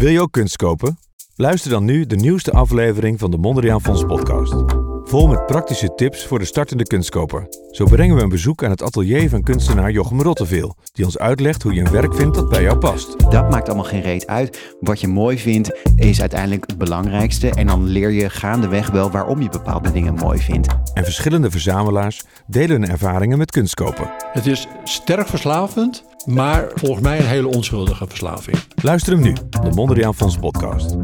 Wil je ook kunst kopen? Luister dan nu de nieuwste aflevering van de Mondriaan Fonds podcast. Vol met praktische tips voor de startende kunstkoper. Zo brengen we een bezoek aan het atelier van kunstenaar Jochem Rotteveel, die ons uitlegt hoe je een werk vindt dat bij jou past. Dat maakt allemaal geen reet uit. Wat je mooi vindt is uiteindelijk het belangrijkste. En dan leer je gaandeweg wel waarom je bepaalde dingen mooi vindt. En verschillende verzamelaars delen hun ervaringen met kunstkopen. Het is sterk verslavend, maar volgens mij een hele onschuldige verslaving. Luister hem nu, de Mondriaan Fonds podcast.